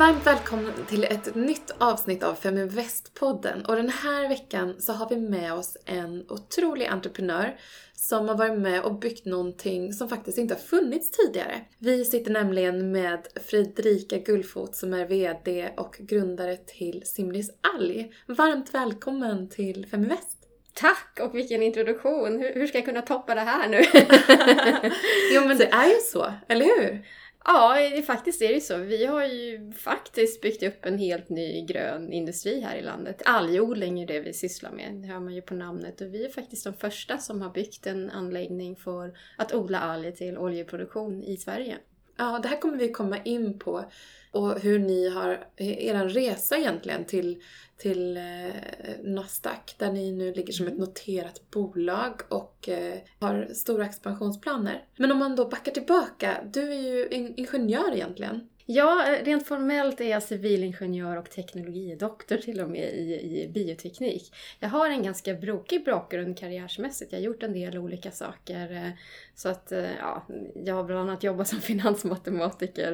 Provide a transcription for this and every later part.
Varmt välkommen till ett nytt avsnitt av Feminvest-podden. Och den här veckan så har vi med oss en otrolig entreprenör som har varit med och byggt någonting som faktiskt inte har funnits tidigare. Vi sitter nämligen med Fredrika Gullfot som är VD och grundare till Simris Alg. Varmt välkommen till Feminvest! Tack och vilken introduktion! Hur, hur ska jag kunna toppa det här nu? jo men det är ju så, eller hur? Ja, eh, faktiskt är det så. Vi har ju faktiskt byggt upp en helt ny grön industri här i landet. Algodling är det vi sysslar med, det hör man ju på namnet. Och vi är faktiskt de första som har byggt en anläggning för att odla alger till oljeproduktion i Sverige. Ja, det här kommer vi komma in på. Och hur ni har, er resa egentligen till, till eh, Nasdaq där ni nu ligger som ett mm. noterat bolag och eh, har stora expansionsplaner. Men om man då backar tillbaka, du är ju ingenjör egentligen. Ja, eh, rent formellt är jag civilingenjör och teknologidoktor till och med i, i bioteknik. Jag har en ganska brokig bakgrund karriärsmässigt. Jag har gjort en del olika saker. Eh, så att, eh, ja, jag har bland annat jobbat som finansmatematiker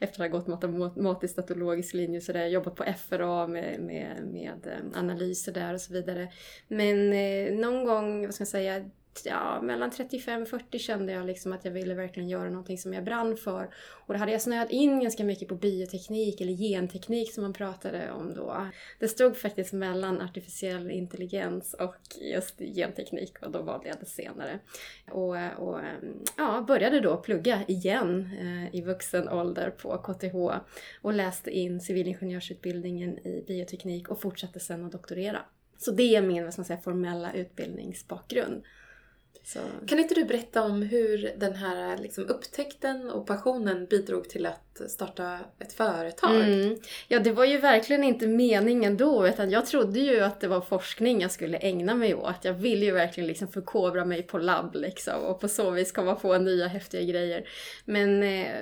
efter att ha gått matematisk datologisk linje. Så där. Jag har jobbat på FRA med, med, med analyser där och så vidare. Men någon gång, vad ska jag säga, ja, mellan 35-40 kände jag liksom att jag ville verkligen göra någonting som jag brann för. Och då hade jag snöat in ganska mycket på bioteknik eller genteknik som man pratade om då. Det stod faktiskt mellan artificiell intelligens och just genteknik och då valde jag det senare. Och, och ja, började då plugga igen eh, i vuxen ålder på KTH och läste in civilingenjörsutbildningen i bioteknik och fortsatte sen att doktorera. Så det är min vad ska man säga, formella utbildningsbakgrund. Så. Kan inte du berätta om hur den här liksom, upptäckten och passionen bidrog till att starta ett företag? Mm. Ja, det var ju verkligen inte meningen då, utan jag trodde ju att det var forskning jag skulle ägna mig åt. Jag ville ju verkligen liksom förkovra mig på labb liksom, och på så vis komma på nya häftiga grejer. Men eh,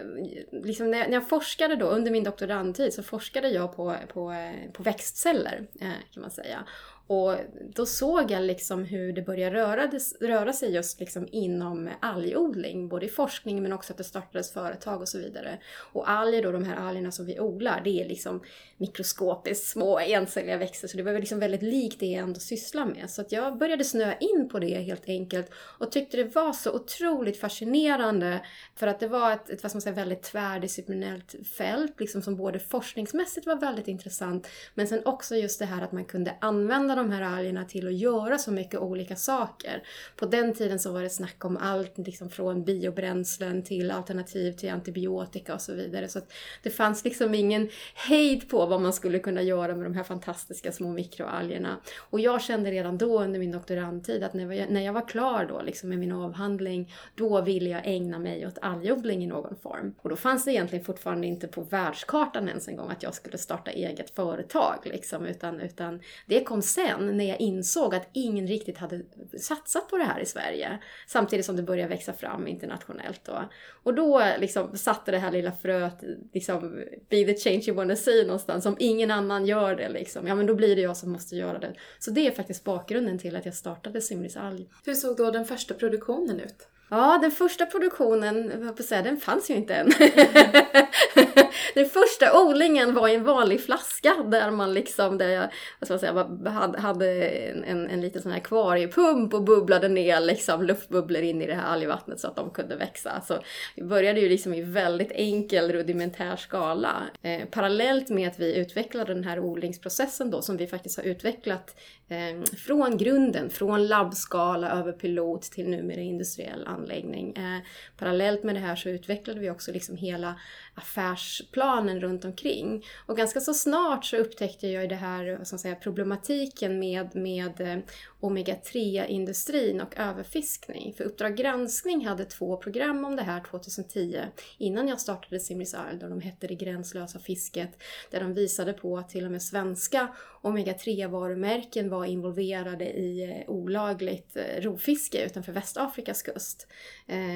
liksom när, jag, när jag forskade då, under min doktorandtid, så forskade jag på, på, eh, på växtceller, eh, kan man säga. Och då såg jag liksom hur det började röra, röra sig just liksom inom algodling, både i forskning men också att det startades företag och så vidare. Och alger då, de här algerna som vi odlar, det är liksom mikroskopiskt små encelliga växter, så det var liksom väldigt likt det jag ändå sysslar med. Så att jag började snöa in på det helt enkelt och tyckte det var så otroligt fascinerande för att det var ett, ett vad ska man säga, väldigt tvärdisciplinellt fält, liksom som både forskningsmässigt var väldigt intressant, men sen också just det här att man kunde använda de här algerna till att göra så mycket olika saker. På den tiden så var det snack om allt liksom från biobränslen till alternativ till antibiotika och så vidare. Så det fanns liksom ingen hejd på vad man skulle kunna göra med de här fantastiska små mikroalgerna. Och jag kände redan då under min doktorandtid att när jag, när jag var klar då liksom med min avhandling, då ville jag ägna mig åt algodling i någon form. Och då fanns det egentligen fortfarande inte på världskartan ens en gång att jag skulle starta eget företag liksom, utan, utan det kom sen sen när jag insåg att ingen riktigt hade satsat på det här i Sverige. Samtidigt som det började växa fram internationellt då. Och då liksom satte det här lilla fröet, liksom, be the change you wanna see någonstans. Om ingen annan gör det liksom, ja men då blir det jag som måste göra det. Så det är faktiskt bakgrunden till att jag startade Simris Alg. Hur såg då den första produktionen ut? Ja, den första produktionen, jag på säga, den fanns ju inte än. den första odlingen var i en vanlig flaska där man liksom, där jag, vad ska man säga, hade en, en, en liten sån här akvariepump och bubblade ner liksom luftbubblor in i det här algvattnet så att de kunde växa. Så vi började ju liksom i väldigt enkel rudimentär skala. Eh, parallellt med att vi utvecklade den här odlingsprocessen då som vi faktiskt har utvecklat eh, från grunden, från labbskala över pilot till numera industriell anläggning. Eh, parallellt med det här så utvecklade vi också liksom hela affärsplanen runt omkring. Och ganska så snart så upptäckte jag det här vad ska man säga, problematiken med, med eh, omega-3-industrin och överfiskning. För Uppdrag granskning hade två program om det här 2010 innan jag startade Simris Isle och de hette Det gränslösa fisket där de visade på att till och med svenska omega-3 varumärken var involverade i eh, olagligt eh, rovfiske utanför Västafrikas kust.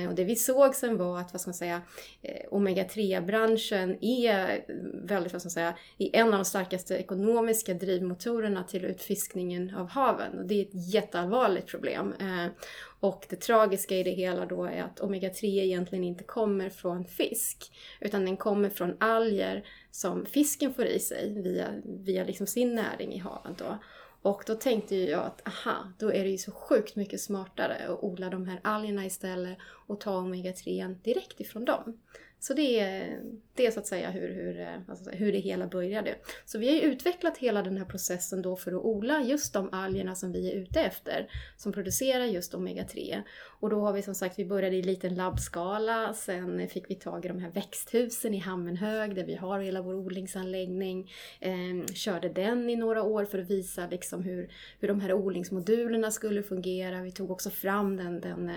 Och det vi såg sen var att, vad ska man säga, Omega-3 branschen är väldigt, vad ska man säga, är en av de starkaste ekonomiska drivmotorerna till utfiskningen av haven. Och det är ett jätteallvarligt problem. Eh, och det tragiska i det hela då är att omega-3 egentligen inte kommer från fisk, utan den kommer från alger som fisken får i sig via, via liksom sin näring i haven Då. Och då tänkte jag att aha, då är det ju så sjukt mycket smartare att odla de här algerna istället och ta omega-3 direkt ifrån dem. Så det är, det är så att säga hur, hur, alltså hur det hela började. Så vi har ju utvecklat hela den här processen då för att odla just de algerna som vi är ute efter, som producerar just omega-3. Och då har vi som sagt, vi började i liten labbskala, sen fick vi tag i de här växthusen i Hammenhög där vi har hela vår odlingsanläggning. Eh, körde den i några år för att visa liksom hur, hur de här odlingsmodulerna skulle fungera. Vi tog också fram den, den, eh,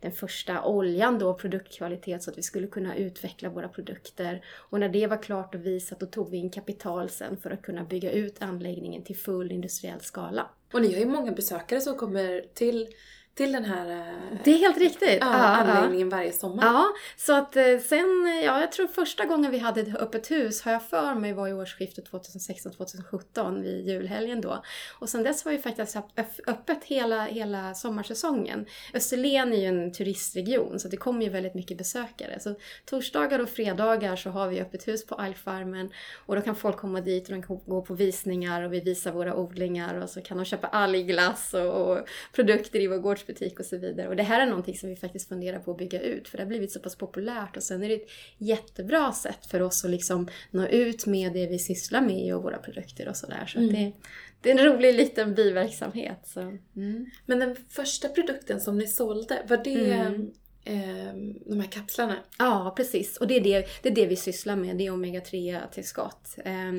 den första oljan då, produktkvalitet, så att vi skulle kunna utveckla våra produkter. Och när det var klart och visat då tog vi in kapital sen för att kunna bygga ut anläggningen till full industriell skala. Och ni har ju många besökare som kommer till till den här eh, det är helt riktigt. Ja, anläggningen varje sommar. Ja, så att eh, sen, ja jag tror första gången vi hade ett öppet hus har jag för mig var i årsskiftet 2016-2017 vid julhelgen då. Och sen dess har vi faktiskt haft öppet hela, hela sommarsäsongen. Österlen är ju en turistregion så det kommer ju väldigt mycket besökare. Så torsdagar och fredagar så har vi öppet hus på Algfarmen och då kan folk komma dit och de kan gå på visningar och vi visar våra odlingar och så kan de köpa algglass och, och produkter i vår gårds gårdsbutik och så vidare. Och det här är någonting som vi faktiskt funderar på att bygga ut för det har blivit så pass populärt och sen är det ett jättebra sätt för oss att liksom nå ut med det vi sysslar med och våra produkter och sådär. Så, där. så mm. det, det är en rolig liten biverksamhet. Så. Mm. Men den första produkten som ni sålde, var det mm eh, de här kapslarna. Ja, precis. Och det är det, det, är det vi sysslar med, det är omega-3-tillskott. Eh,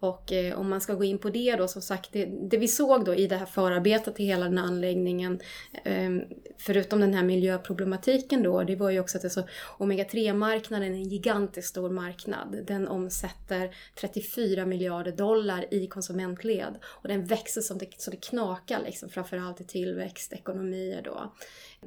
och eh, om man ska gå in på det då, som sagt, det, det, vi såg då i det här förarbetet till hela den här anläggningen, ehm, förutom den här miljöproblematiken då, det var ju också att det så, omega-3-marknaden är en gigantiskt stor marknad. Den omsätter 34 miljarder dollar i konsumentled och den växer som det, så det knakar liksom, framförallt i tillväxtekonomier då.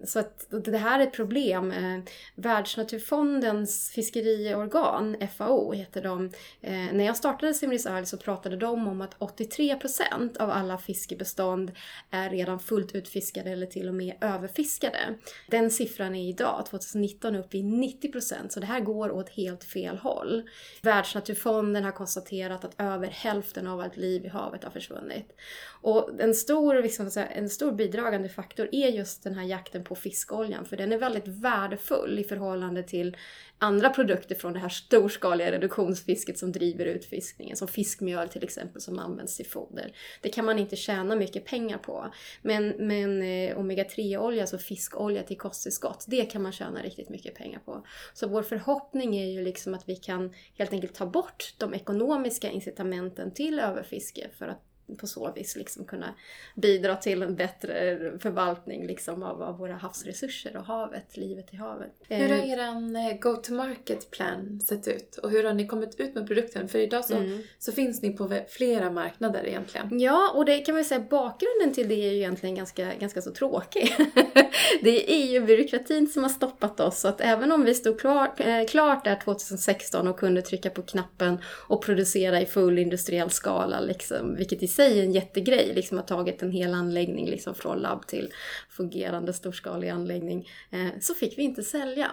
Så att det här är ett problem. Eh, Världsnaturfondens fiskeriorgan, FAO heter de, eh, när jag startade Simris Isle så pratade de om att 83% av alla fiskebestånd är redan fullt utfiskade eller till och med överfiskade. Den siffran är idag, 2019, uppe i 90% så det här går åt helt fel håll. Världsnaturfonden har konstaterat att över hälften av allt liv i havet har försvunnit. Och en stor, liksom, en stor bidragande faktor är just den här jakten på fiskoljan, för den är väldigt värdefull i förhållande till andra produkter från det här storskaliga reduktionsfisket som driver utfiskningen. som fiskmjöl till exempel som används till foder. Det kan man inte tjäna mycket pengar på. Men, men eh, omega-3-olja, alltså fiskolja till kosttillskott, det kan man tjäna riktigt mycket pengar på. Så vår förhoppning är ju liksom att vi kan helt enkelt ta bort de ekonomiska incitamenten till överfiske för att på så vis liksom kunna bidra till en bättre förvaltning liksom av, av våra havsresurser och havet, livet i havet. Hur har eh, er eh, go-to-market plan sett ut? Och hur har ni kommit ut med produkten? För idag så, mm. så finns ni på flera marknader egentligen. Ja, och det kan man säga, bakgrunden till det är ju egentligen ganska, ganska så tråkig. det är ju byråkratin som har stoppat oss, så att även om vi stod klar, eh, klart där 2016 och kunde trycka på knappen och producera i full industriell skala, liksom, vilket i sig sig en jättegrej, liksom har ha tagit en hel anläggning liksom från labb till fungerande storskalig anläggning, eh, så fick vi inte sälja.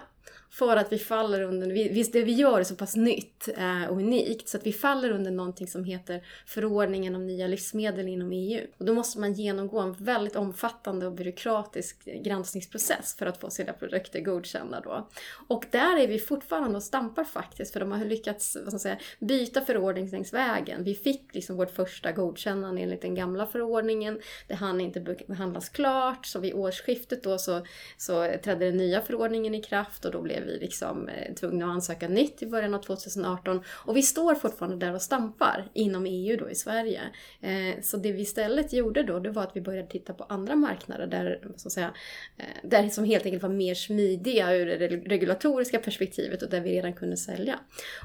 För att vi faller under, visst det vi gör är så pass nytt eh, och unikt så att vi faller under någonting som heter förordningen om nya livsmedel inom EU. Och då måste man genomgå en väldigt omfattande och byråkratisk granskningsprocess för att få sina produkter godkända då. Och där är vi fortfarande och stampar faktiskt för de har lyckats vad ska man säga, byta förordning längs vägen. Vi fick liksom vårt första godkännande enligt den gamla förordningen. Det hann inte behandlas klart så vid årsskiftet då så, så trädde den nya förordningen i kraft och då blev vi liksom eh, tvungna att ansöka nytt i början av 2018. Och vi står fortfarande där och stampar inom EU då i Sverige. Eh, så det vi istället gjorde då, det var att vi började titta på andra marknader där, så att säga, eh, där som helt enkelt var mer smidiga ur det regulatoriska perspektivet och där vi redan kunde sälja.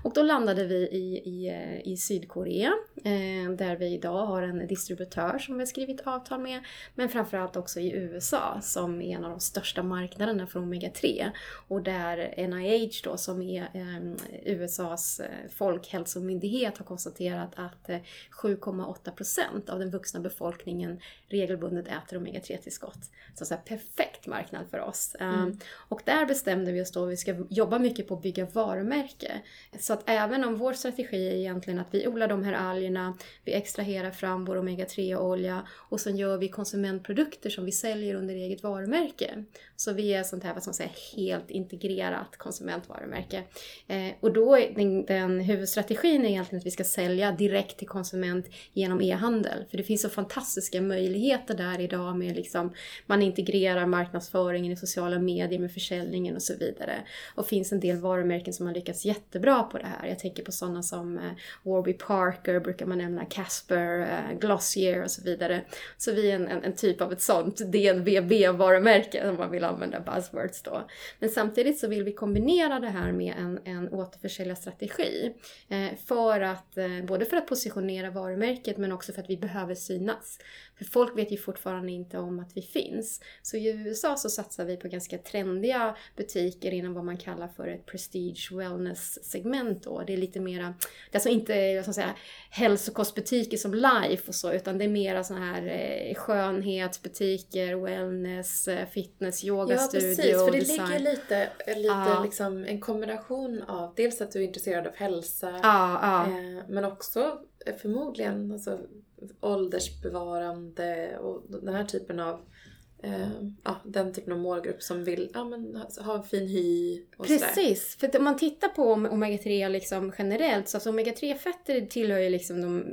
Och då landade vi i, i, i Sydkorea, där vi idag har en distributör som vi har skrivit avtal med, men framförallt också i USA som är en av de största marknaderna för Omega-3. Och där där NIH då som är eh, USAs eh, folkhälsomyndighet har konstaterat att 7,8% av den vuxna befolkningen regelbundet äter omega-3-tillskott. Så, så här, perfekt marknad för oss. Mm. Och där bestämde vi oss då att vi ska jobba mycket på att bygga varumärke. Så att även om vår strategi är egentligen att vi odlar de här algerna, vi extraherar fram vår omega-3-olja och sen gör vi konsumentprodukter som vi säljer under eget varumärke. Så vi är sånt här, vad man säga, helt integrerat konsumentvarumärke. Eh, och då är den, den huvudstrategin är egentligen att vi ska sälja direkt till konsument genom e-handel. För det finns så fantastiska möjligheter där idag med liksom, man integrerar marknadsföringen i sociala medier med försäljningen och så vidare. Och finns en del varumärken som har lyckats jättebra på det här. Jag tänker på sådana som eh, Warby Parker brukar man nämna, Casper, eh, Glossier och så vidare. Så vi är en, en, en typ av ett sånt DNVB-varumärke om man vill använda buzzwords då. Men samtidigt så vill vi kombinera det här med en, en återförsäljarstrategi. Eh, för att, eh, både för att positionera varumärket men också för att vi behöver synas. För folk vet ju fortfarande inte om att vi finns. Så i USA så satsar vi på ganska trendiga butiker inom vad man kallar för ett prestige wellness segment då. Det är lite mera, det är alltså inte vad ska säga, hälsokostbutiker som Life och så utan det är mera sådana här eh, skönhetsbutiker, wellness, eh, fitness, yogastudio, Ja precis, för det design. ligger lite, lite Ja. liksom en kombination av dels att du är intresserad av hälsa ja. eh, men också eh, förmodligen alltså, åldersbevarande och den här typen av eh, ja, den typen av målgrupp som vill ja, men, ha- en fin hy och. Precis, för att om man tittar på om- omega-3 liksom generellt så alltså omega-3-fetter tillhör ju liksom de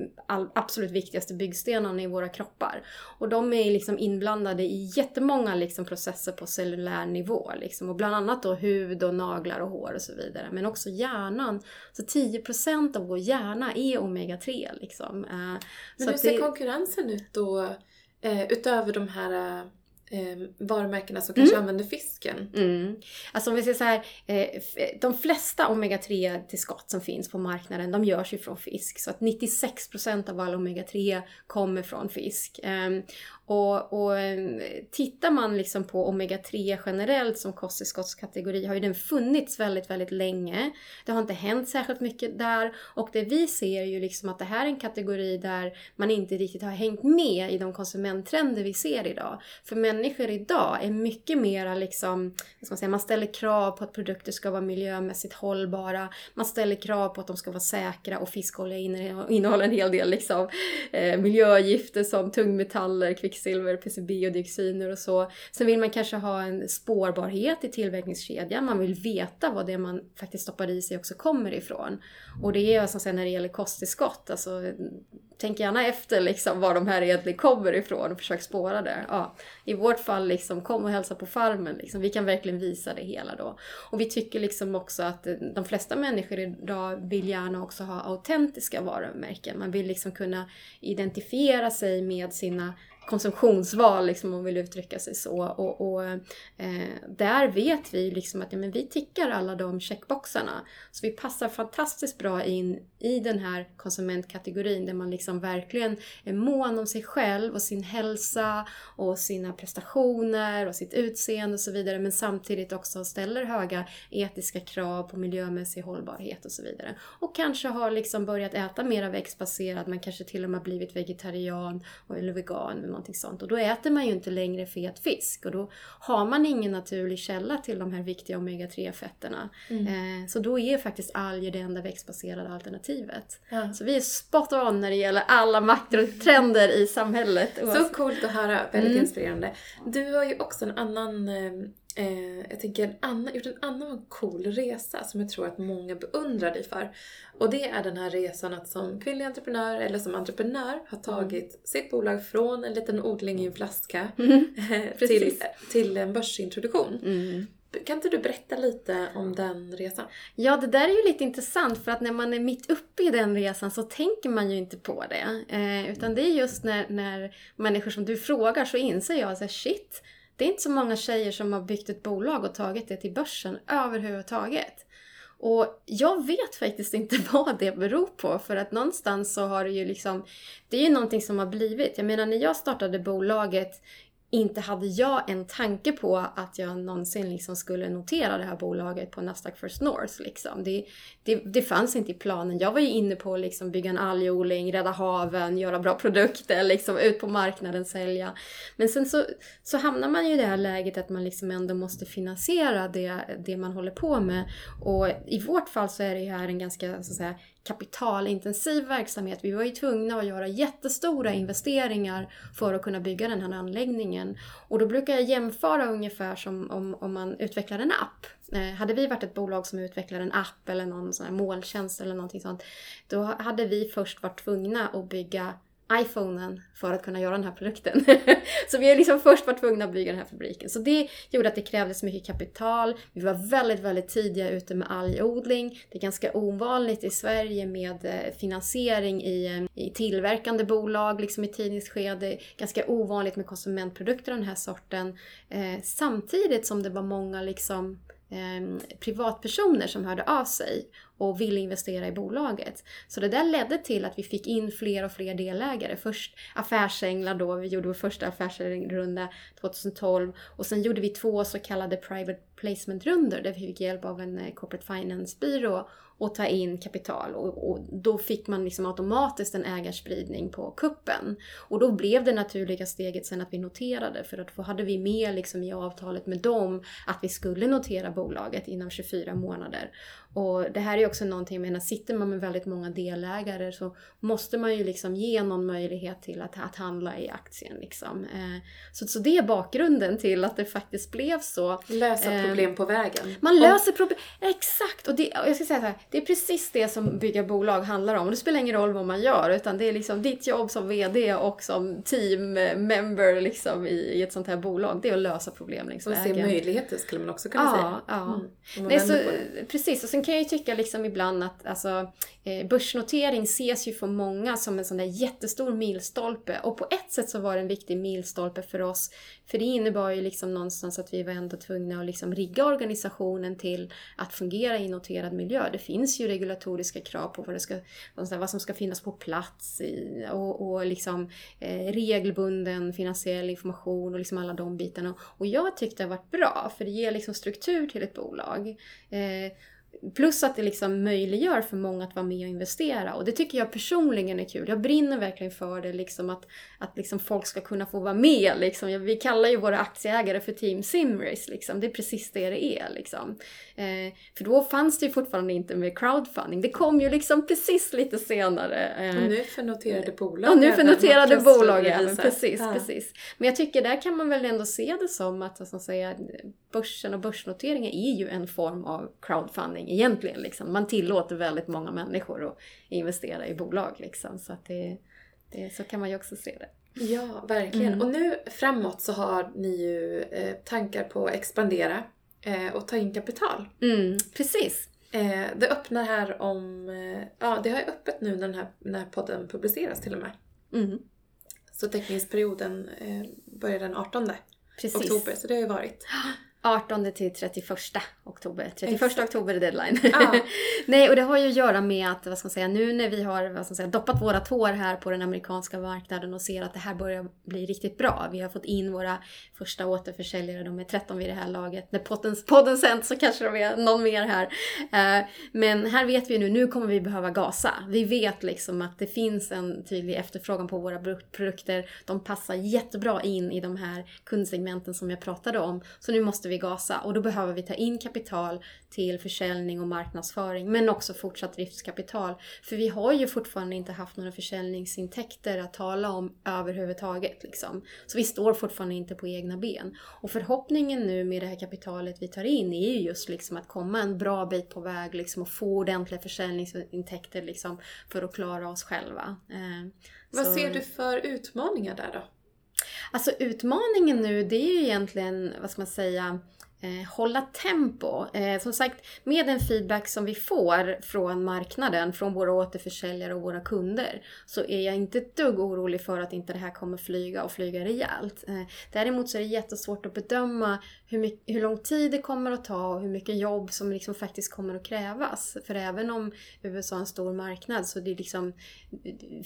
absolut viktigaste byggstenarna i våra kroppar. Och de är liksom inblandade i jättemånga liksom processer på cellulär nivå. Liksom. Och bland annat då hud och naglar och hår och så vidare. Men också hjärnan. Så 10% av vår hjärna är omega-3 liksom. Eh, Men så hur ser det- konkurrensen ut då eh, utöver de här eh, varumärkena som kanske använder fisken? Mm. Alltså om vi säger så här, eh, de flesta omega-3 tillskott som finns på marknaden, de görs ju från fisk. Så att 96% av all omega-3 kommer från fisk. Ehm, och, och eh, tittar man liksom på omega-3 generellt som kosttillskottskategori har ju den funnits väldigt, väldigt länge. Det har inte hänt särskilt mycket där. Och det vi ser är ju liksom att det här är en kategori där man inte riktigt har hängt med i de konsumenttrender vi ser idag. För människor idag är mycket mera liksom, vad ska man säga, man ställer krav på att produkter ska vara miljömässigt hållbara. Man ställer krav på att de ska vara säkra och fiskolja innehåller en hel del liksom, eh, miljögifter som tungmetaller, kvicksilver, PCB och dioxiner och så. Sen vill man kanske ha en spårbarhet i tillverkningskedjan. Man vill veta vad det man faktiskt stoppar i sig också kommer ifrån. Och det är alltså som säger när det gäller kosttillskott, alltså tänk gärna efter liksom var de här egentligen kommer ifrån och försök spåra det. Ja, I vårt fall, liksom, kom och hälsa på farmen. Liksom. Vi kan verkligen visa det hela då. Och vi tycker liksom också att eh, de flesta människor idag vill gärna också ha autentiska varumärken. Man vill liksom kunna identifiera sig med sina konsumtionsval, liksom, om man vill uttrycka sig så. Och, och eh, där vet vi liksom att ja, men vi tickar alla de checkboxarna. Så vi passar fantastiskt bra in i den här konsumentkategorin där man liksom verkligen är mån om sig själv och sin hälsa och sina prestationer och sitt utseende och så vidare. Men samtidigt också ställer höga etiska krav på miljömässig hållbarhet och så vidare. Och kanske har liksom börjat äta mer växtbaserat, man kanske till och med blivit vegetarian eller vegan någonting sånt. Och då äter man ju inte längre fet fisk och då har man ingen naturlig källa till de här viktiga omega-3-fetterna. Eh, så då är faktiskt alger det enda växtbaserade alternativet. Ja. Så vi är spot on när det gäller alla makrotrender i samhället. Så coolt att höra, väldigt Mm. inspirerande. Du har ju också en annan, eh, jag tänker en annan, gjort en annan cool resa som jag tror att många beundrar dig för. Och det är den här resan att som kvinnlig entreprenör eller som entreprenör Mm. har tagit sitt bolag från en liten odling i en flaska Mm. till, till en börsintroduktion. Mm. Kan inte du berätta lite om den resan? Ja, det där är ju lite intressant för att när man är mitt uppe i den resan så tänker man ju inte på det. Eh, utan det är just när, när människor som du frågar så inser jag att shit, det är inte så många tjejer som har byggt ett bolag och tagit det till börsen överhuvudtaget. Och jag vet faktiskt inte vad det beror på för att någonstans så har det ju liksom, det är ju någonting som har blivit. Jag menar när jag startade bolaget inte hade jag en tanke på att jag någonsin liksom skulle notera det här bolaget på Nasdaq First North. Liksom. Det, det, det fanns inte i planen. Jag var ju inne på att liksom bygga en algodling, rädda haven, göra bra produkter, liksom ut på marknaden, sälja. Men sen så, så hamnar man ju i det här läget att man liksom ändå måste finansiera det, det man håller på med. Och i vårt fall så är det ju här en ganska så att säga, kapitalintensiv verksamhet. Vi var ju tvungna att göra jättestora investeringar för att kunna bygga den här anläggningen. Och då brukar jag jämföra ungefär som om, om man utvecklar en app. Eh, hade vi varit ett bolag som utvecklar en app eller någon sån här måltjänst eller någonting sånt, då hade vi först varit tvungna att bygga iPhonen för att kunna göra den här produkten. så vi är liksom först var tvungna att bygga den här fabriken. Så det gjorde att det krävdes mycket kapital. Vi var väldigt, väldigt tidiga ute med algodling. Det är ganska ovanligt i Sverige med eh, finansiering i, eh, i tillverkande bolag, liksom i tidningsskede. Ganska ovanligt med konsumentprodukter av den här sorten. Eh, samtidigt som det var många liksom eh, privatpersoner som hörde av sig och ville investera i bolaget. Så det där ledde till att vi fick in fler och fler delägare. Först affärsänglar då, vi gjorde vår första affärsrunda 2012 och sen gjorde vi två så kallade private placement-rundor där vi fick hjälp av en eh, corporate finance-byrå och ta in kapital och, och, då fick man liksom automatiskt en ägarspridning på kuppen. Och då blev det naturliga steget sen att vi noterade för att då hade vi med liksom i avtalet med dem att vi skulle notera bolaget inom 24 månader. Och det här är också någonting, jag menar, sitter man med väldigt många delägare så måste man ju liksom ge någon möjlighet till att, att handla i aktien. Liksom. Eh, så, så det är bakgrunden till att det faktiskt blev så. Lösa eh, problem på vägen. Man löser problem, exakt! Och, det, och jag ska säga så här, det är precis det som bygga bolag handlar om. Det spelar ingen roll vad man gör, utan det är liksom ditt jobb som VD och som team member liksom, i, i ett sånt här bolag. Det är att lösa problem längs vägen. Och se möjligheter skulle man också kunna ja, säga. Ja, mm. Nej, så, precis. Och sen Sen kan jag ju tycka liksom ibland att alltså, eh, börsnotering ses ju för många som en sån där jättestor milstolpe. Och på ett sätt så var det en viktig milstolpe för oss. För det innebar ju liksom någonstans att vi var ändå tvungna att liksom rigga organisationen till att fungera i noterad miljö. Det finns ju regulatoriska krav på vad, det ska, vad som ska finnas på plats i, och, och liksom eh, regelbunden finansiell information och liksom alla de bitarna. Och jag tyckte det har varit bra för det ger liksom struktur till ett bolag. Eh, Plus att det liksom möjliggör för många att vara med och investera. Och det tycker jag personligen är kul. Jag brinner verkligen för det, liksom att, att liksom folk ska kunna få vara med. Liksom. Vi kallar ju våra aktieägare för Team Simrace. Liksom. Det är precis det det är. Liksom. Eh, för då fanns det ju fortfarande inte med crowdfunding. Det kom ju liksom precis lite senare. Eh, och nu för noterade bolag. Och nu för noterade bolag även. Precis, ja. precis. Men jag tycker där kan man väl ändå se det som att, säga, börsen och börsnoteringen är ju en form av crowdfunding egentligen. Liksom. Man tillåter väldigt många människor att investera i bolag. Liksom. Så, att det, det, så kan man ju också se det. Ja, verkligen. Mm. Och nu framåt så har ni ju eh, tankar på att expandera eh, och ta in kapital. Mm, precis. Eh, det öppnar här om... Eh, ja, det har ju öppet nu när den här, när podden publiceras till och med. Mm. Så teckningsperioden eh, börjar den 18 Precis. oktober, så det har ju varit. 18 till 31 oktober. 31 Exakt. oktober är deadline. Ah. Nej, och det har ju att göra med att, vad ska man säga, nu när vi har vad ska man säga, doppat våra tår här på den amerikanska marknaden och ser att det här börjar bli riktigt bra. Vi har fått in våra första återförsäljare, de är 13 vid det här laget. När podden, podden sänds så kanske de är någon mer här. Uh, men här vet vi nu, nu kommer vi behöva gasa. Vi vet liksom att det finns en tydlig efterfrågan på våra produkter. De passar jättebra in i de här kundsegmenten som jag pratade om. Så nu måste vi gasa och då behöver vi ta in kapital till försäljning och marknadsföring men också fortsatt driftskapital. För vi har ju fortfarande inte haft några försäljningsintäkter att tala om överhuvudtaget. Liksom. Så vi står fortfarande inte på egna ben. Och förhoppningen nu med det här kapitalet vi tar in är ju just liksom att komma en bra bit på väg liksom, och få ordentliga försäljningsintäkter liksom, för att klara oss själva. Eh, Vad så... ser du för utmaningar där då? Alltså utmaningen nu det är ju egentligen, vad ska man säga, eh, hålla tempo. Eh, som sagt, med den feedback som vi får från marknaden, från våra återförsäljare och våra kunder, så är jag inte ett dugg orolig för att inte det här kommer flyga och flyga rejält. Eh, däremot så är det jättesvårt att bedöma hur, mycket, hur lång tid det kommer att ta och hur mycket jobb som liksom faktiskt kommer att krävas. För även om USA är en stor marknad så det, liksom,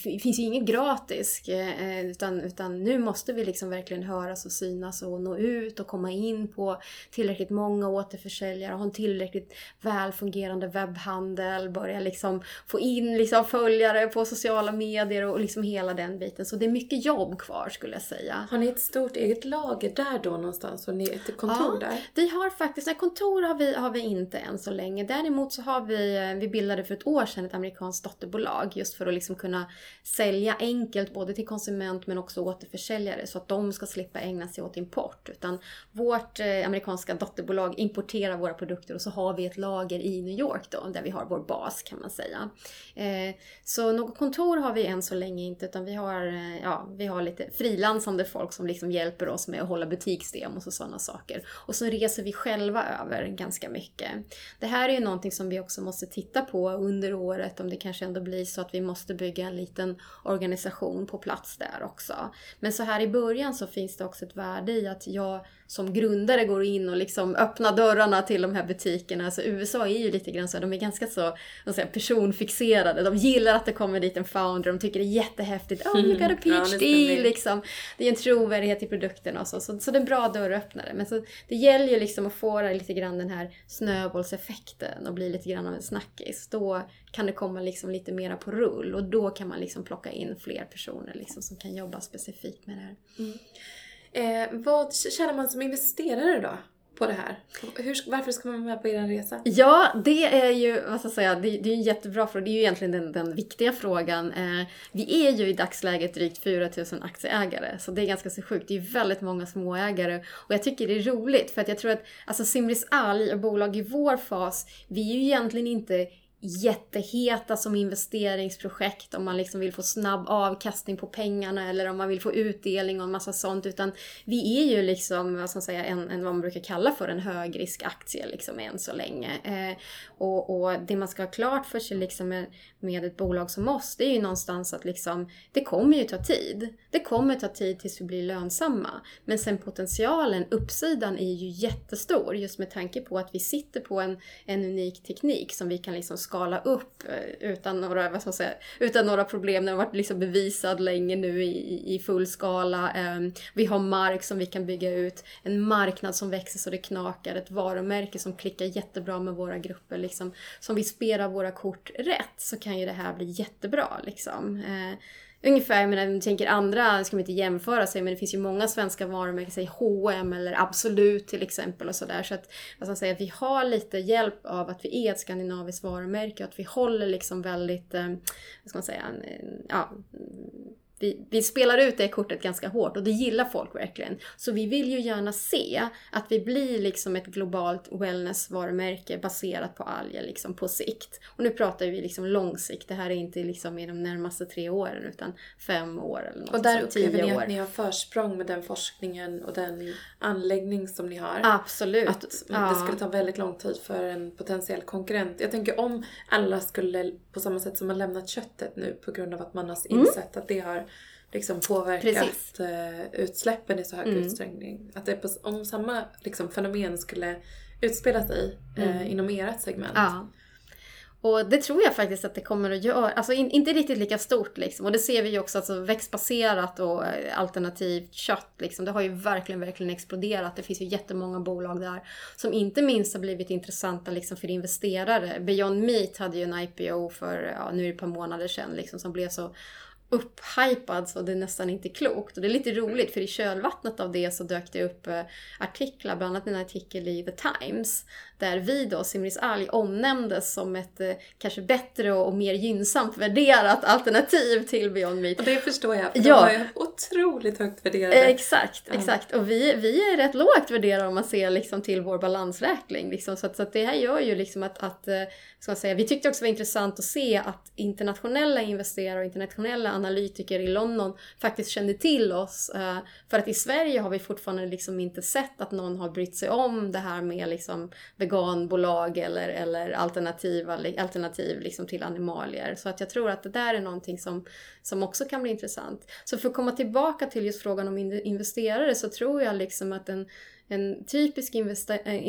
det finns ju inget gratis. Eh, utan, utan nu måste vi liksom verkligen höras och synas och nå ut och komma in på tillräckligt många återförsäljare, ha en tillräckligt väl fungerande webbhandel, börja liksom få in liksom följare på sociala medier och liksom hela den biten. Så det är mycket jobb kvar skulle jag säga. Har ni ett stort eget lager där då någonstans? Och ni ett kontor ja, där? Vi har faktiskt, nej, kontor har vi, har vi inte än så länge. Däremot så har vi, eh, vi bildade för ett år sedan ett amerikanskt dotterbolag just för att liksom kunna sälja enkelt både till konsument men också återförsäljare så att de ska slippa ägna sig åt import. Utan vårt eh, amerikanska dotterbolag importerar våra produkter och så har vi ett lager i New York då där vi har vår bas kan man säga. Eh, så något kontor har vi än så länge inte utan vi har, eh, ja, vi har lite frilansande folk som liksom hjälper oss med att hålla butiksdemos och sådana saker. Och så reser vi själva över ganska mycket. Det här är ju någonting som vi också måste titta på under året om det kanske ändå blir så att vi måste bygga en liten organisation på plats där också. Men så här i början så finns det också ett värde i att jag som grundare går in och liksom öppnar dörrarna till de här butikerna. Alltså USA är ju lite grann så, de är ganska så säga, personfixerade. De gillar att det kommer dit en founder, de tycker det är jättehäftigt. Oh, you got a PhD! ja, liksom. Det är en trovärdighet i produkterna och så. Så, så det är en bra dörröppnare. Men så, det gäller ju liksom att få lite grann den här snöbollseffekten och bli lite grann av en snackis. Då kan det komma liksom lite mera på rull och då kan man liksom plocka in fler personer liksom som kan jobba specifikt med det här. Mm. Eh, vad tjänar man som investerare då? på det här? Hur, varför ska man vara med på er resa? Ja, det är ju, vad ska jag säga, det, det är en jättebra fråga. Det är ju egentligen den, den viktiga frågan. Eh, vi är ju i dagsläget drygt 4000 aktieägare, så det är ganska så sjukt. Det är ju väldigt många småägare och jag tycker det är roligt för att jag tror att alltså Simris Alg och bolag i vår fas, vi är ju egentligen inte jätteheta som investeringsprojekt om man liksom vill få snabb avkastning på pengarna eller om man vill få utdelning och en massa sånt. Utan vi är ju liksom, vad ska man säga, en, en vad man brukar kalla för en högriskaktie liksom än så länge. Eh, och, och, det man ska ha klart för sig liksom med, med ett bolag som oss, det är ju någonstans att liksom, det kommer ju ta tid. Det kommer ta tid tills vi blir lönsamma. Men sen potentialen, uppsidan är ju jättestor just med tanke på att vi sitter på en, en unik teknik som vi kan liksom skala upp eh, utan några, vad ska man säga, utan några problem. Den har varit liksom bevisad länge nu i, i full skala. Ehm, vi har mark som vi kan bygga ut, en marknad som växer så det knakar, ett varumärke som klickar jättebra med våra grupper. Liksom. Så om vi spelar våra kort rätt så kan ju det här bli jättebra. Liksom. Eh, Ungefär, jag menar, jag tänker andra, ska man inte jämföra sig, men det finns ju många svenska varumärken, säg H&M eller Absolut till exempel och sådär. Så att, alltså att säga, vi har lite hjälp av att vi är ett skandinaviskt varumärke och att vi håller liksom väldigt, eh, vad ska man säga, ja, vi, vi, spelar ut det kortet ganska hårt och det gillar folk verkligen. Så vi vill ju gärna se att vi blir liksom ett globalt wellness-varumärke baserat på alger liksom på sikt. Och nu pratar vi liksom långsikt, det här är inte liksom i de närmaste tre åren utan fem år eller något Och där upplever ni att ni har försprång med den forskningen och den anläggning som ni har? Absolut. Att ja. det skulle ta väldigt lång tid för en potentiell konkurrent. Jag tänker om alla skulle, på samma sätt som man lämnat köttet nu på grund av att man har mm. insett mm. att det har liksom påverkat Precis. Eh, utsläppen i så hög mm. utsträckning. Att det på, om samma liksom, fenomen skulle utspela sig eh, mm. inom ert segment. Ja. Och det tror jag faktiskt att det kommer att göra. Alltså in, inte riktigt lika stort liksom. Och det ser vi ju också, alltså växtbaserat och eh, alternativt kött liksom. Det har ju verkligen, verkligen exploderat. Det finns ju jättemånga bolag där som inte minst har blivit intressanta liksom för investerare. Beyond Meat hade ju en IPO för, ja, nu är det ett par månader sedan liksom, som blev så upphypad så det är nästan inte klokt. Och det är lite roligt för i kölvattnet av det så dök det upp eh, artiklar, bland annat en artikel i The Times där vi då, Simris Alg, omnämndes som ett eh, kanske bättre och, mer gynnsamt värderat alternativ till Beyond Meat. Och det förstår jag, för ja. de var ju otroligt högt värderade. Eh, exakt, ja. exakt. Och vi, vi är rätt lågt värderade om man ser liksom till vår balansräkning. Liksom. Så, att, så att det här gör ju liksom att, att ska man säga, vi tyckte också det var intressant att se att internationella investerare och internationella analytiker i London faktiskt kände till oss. Eh, för att i Sverige har vi fortfarande liksom inte sett att någon har brytt sig om det här med liksom veganbolag eller, eller alternativa, alternativ liksom till animalier. Så att jag tror att det där är någonting som, som också kan bli intressant. Så för att komma tillbaka till just frågan om investerare så tror jag liksom att en en typisk eh,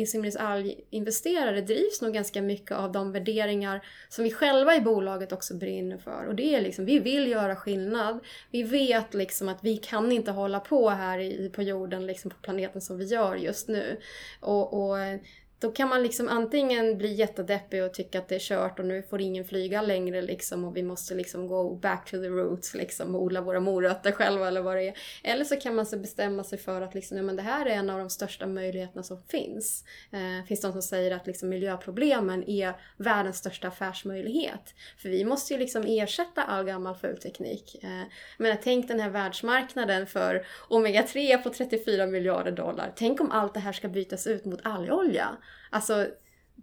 investerare drivs nog ganska mycket av de värderingar som vi själva i bolaget också brinner för. Och det är liksom, vi vill göra skillnad. Vi vet liksom att vi kan inte hålla på här i, på jorden, liksom på planeten som vi gör just nu. Och, och eh, då kan man liksom antingen bli jättedeppig och tycka att det är kört och nu får ingen flyga längre liksom och vi måste liksom gå back to the roots liksom och odla våra morötter själva eller vad det är. Eller så kan man så bestämma sig för att liksom, ja, men det här är en av de största möjligheterna som finns. Eh, finns de som säger att liksom miljöproblemen är världens största affärsmöjlighet. För vi måste ju liksom ersätta all gammal fulteknik. Eh, men tänk den här världsmarknaden för omega-3 på 34 miljarder dollar. Tänk om allt det här ska bytas ut mot algolja. Alltså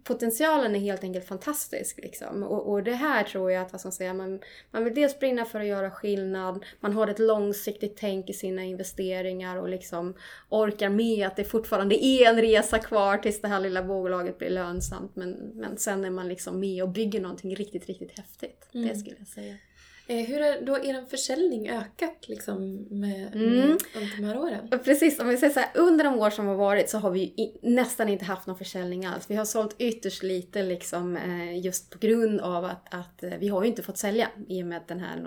potentialen är helt enkelt fantastisk. Liksom. Och, och det här tror jag att vad man, säga, man, man vill dels brinna för att göra skillnad, man har ett långsiktigt tänk i sina investeringar och liksom orkar med att det fortfarande är en resa kvar tills det här lilla bolaget blir lönsamt. Men, men sen är man liksom med och bygger någonting riktigt, riktigt häftigt. Mm. Det skulle jag säga. Eh, hur har då er försäljning ökat liksom med, mm. under de här åren? Precis, om vi säger så här, under de år som har varit så har vi i, nästan inte haft någon försäljning alls. Vi har sålt ytterst lite liksom eh, just på grund av att, att eh, vi har ju inte fått sälja i och med den här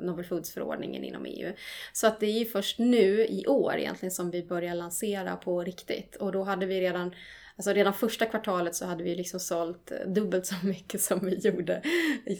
Novel Foods-förordningen inom EU. Så att det är ju först nu i år egentligen som vi börjar lansera på riktigt och då hade vi redan Alltså redan första kvartalet så hade vi liksom sålt eh, dubbelt så mycket som vi gjorde,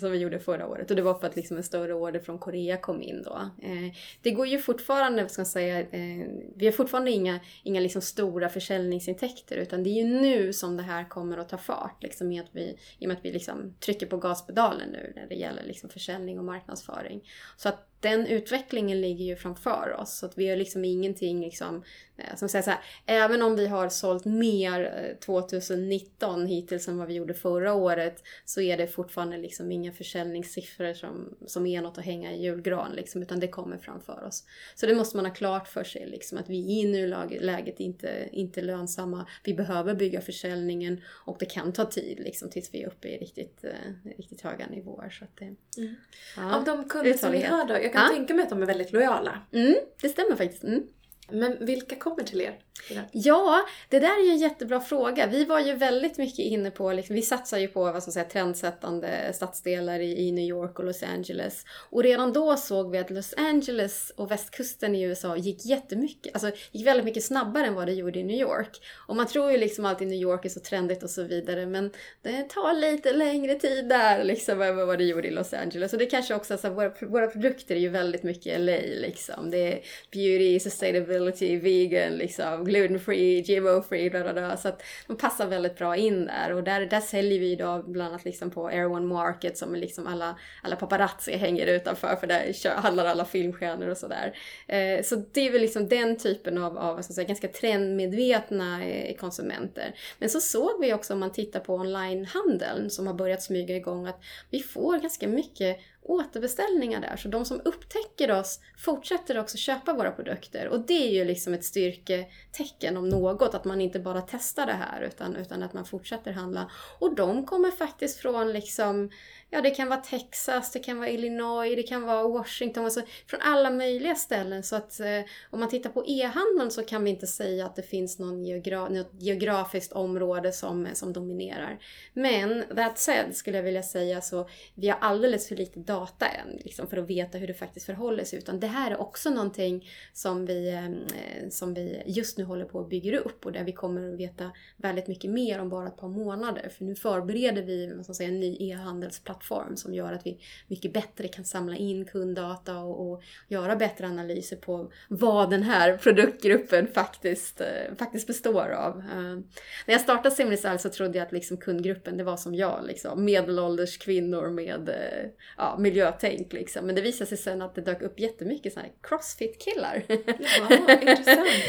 som vi gjorde förra året. Och det var för att liksom en större order från Korea kom in då. Eh, det går ju fortfarande, ska jag säga, eh, vi har fortfarande inga, inga liksom stora försäljningsintäkter utan det är ju nu som det här kommer att ta fart. Liksom, i, att vi, I och med att vi liksom trycker på gaspedalen nu när det gäller liksom försäljning och marknadsföring. Så att den utvecklingen ligger ju framför oss. Så att vi har liksom ingenting liksom, eh, som säger så här, även om vi har sålt mer 2019 eh, hittills än vad vi gjorde förra året så är det fortfarande liksom inga försäljningssiffror som, som är något att hänga i julgran liksom, utan det kommer framför oss. Så det måste man ha klart för sig liksom, att vi i nuläget inte, inte lönsamma. Vi behöver bygga försäljningen och det kan ta tid liksom, tills vi är uppe i riktigt, eh, riktigt höga nivåer. Så att det, mm. ja, Av de kunder som ni har då, jag kan ja. tänka mig att de är väldigt lojala. Mm, det stämmer faktiskt. Mm. Men vilka kommer till er? Ja, det där är ju en jättebra fråga. Vi var ju väldigt mycket inne på, liksom, vi satsar ju på vad som säger, trendsättande stadsdelar i, i, New York och Los Angeles. Och redan då såg vi att Los Angeles och västkusten i USA gick jättemycket, alltså gick väldigt mycket snabbare än vad det gjorde i New York. Och man tror ju liksom alltid New York är så trendigt och så vidare, men det tar lite längre tid där liksom än vad det gjorde i Los Angeles. Och det kanske också, alltså, våra, våra produkter är ju väldigt mycket LA liksom. Det är beauty, sustainability, vegan liksom gluten-free, GMO-free, bla, bla, bla. Så att de passar väldigt bra in där. Och där, där säljer vi idag bland annat liksom på Air One Market som liksom alla, alla paparazzi hänger utanför för där handlar alla filmstjärnor och sådär. Eh, så det är väl liksom den typen av, av så säga, ganska trendmedvetna eh, konsumenter. Men så såg vi också om man tittar på onlinehandeln som har börjat smyga igång att vi får ganska mycket återbeställningar där. Så de som upptäcker oss fortsätter också köpa våra produkter. Och det är ju liksom ett styrketecken om något, att man inte bara testar det här utan, utan att man fortsätter handla. Och de kommer faktiskt från liksom ja det kan vara Texas, det kan vara Illinois, det kan vara Washington, alltså från alla möjliga ställen. Så att eh, om man tittar på e-handeln så kan vi inte säga att det finns någon geogra något geografiskt område som, eh, som dominerar. Men that said skulle jag vilja säga så vi har alldeles för lite data än liksom, för att veta hur det faktiskt förhåller sig. Utan det här är också någonting som vi, eh, eh som vi just nu håller på att bygga upp och där vi kommer att veta väldigt mycket mer om bara ett par månader. För nu förbereder vi vad ska säga, en ny e-handelsplattform plattform som gör att vi mycket bättre kan samla in kunddata och, och göra bättre analyser på vad den här produktgruppen faktiskt, eh, faktiskt består av. Eh, när jag startade Simrisal så trodde jag att liksom kundgruppen det var som jag, liksom, medelålders kvinnor med eh, ja, miljötänk. Liksom. Men det visade sig sen att det dök upp jättemycket såna här crossfit-killar.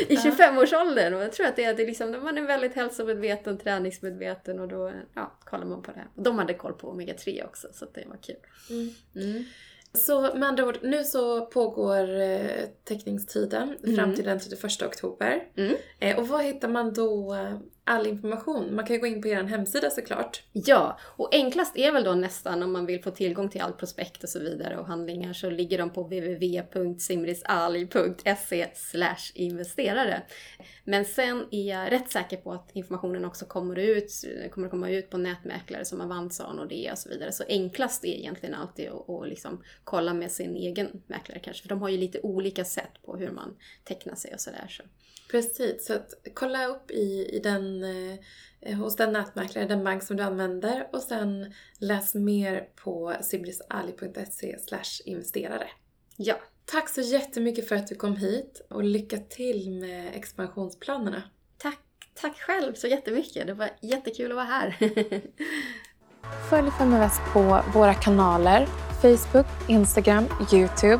I 25-årsåldern och jag tror att det är, det liksom, man är väldigt hälsomedveten, träningsmedveten och då ja, kollar man på det. Och de hade koll på omega-3 också också så det var kul. Mm. Mm. Så med andra ord, nu så pågår eh, teckningstiden fram Mm. till den 31 oktober. Mm. Eh, och var hittar man då eh, all information? Man kan gå in på er hemsida såklart. Ja, och enklast är väl då nästan om man vill få tillgång till all prospekt och så vidare och handlingar så ligger de på www.simrisalg.se investerare. Men sen är jag rätt säker på att informationen också kommer ut, kommer komma ut på nätmäklare som Avanza och Nordea och så vidare. Så enklast är egentligen alltid att, att liksom kolla med sin egen mäklare kanske, för de har ju lite olika sätt på hur man tecknar sig och sådär. Så. Precis, så att kolla upp i, i den, eh, hos den nätmäklare, den bank som du använder och sen läs mer på sibrisali.se investerare. Ja, Tack så jättemycket för att du kom hit och lycka till med expansionsplanerna. tack, tack själv så jättemycket. Det var jättekul att vara här. Följ Feminvest på våra kanaler Facebook, Instagram, Youtube.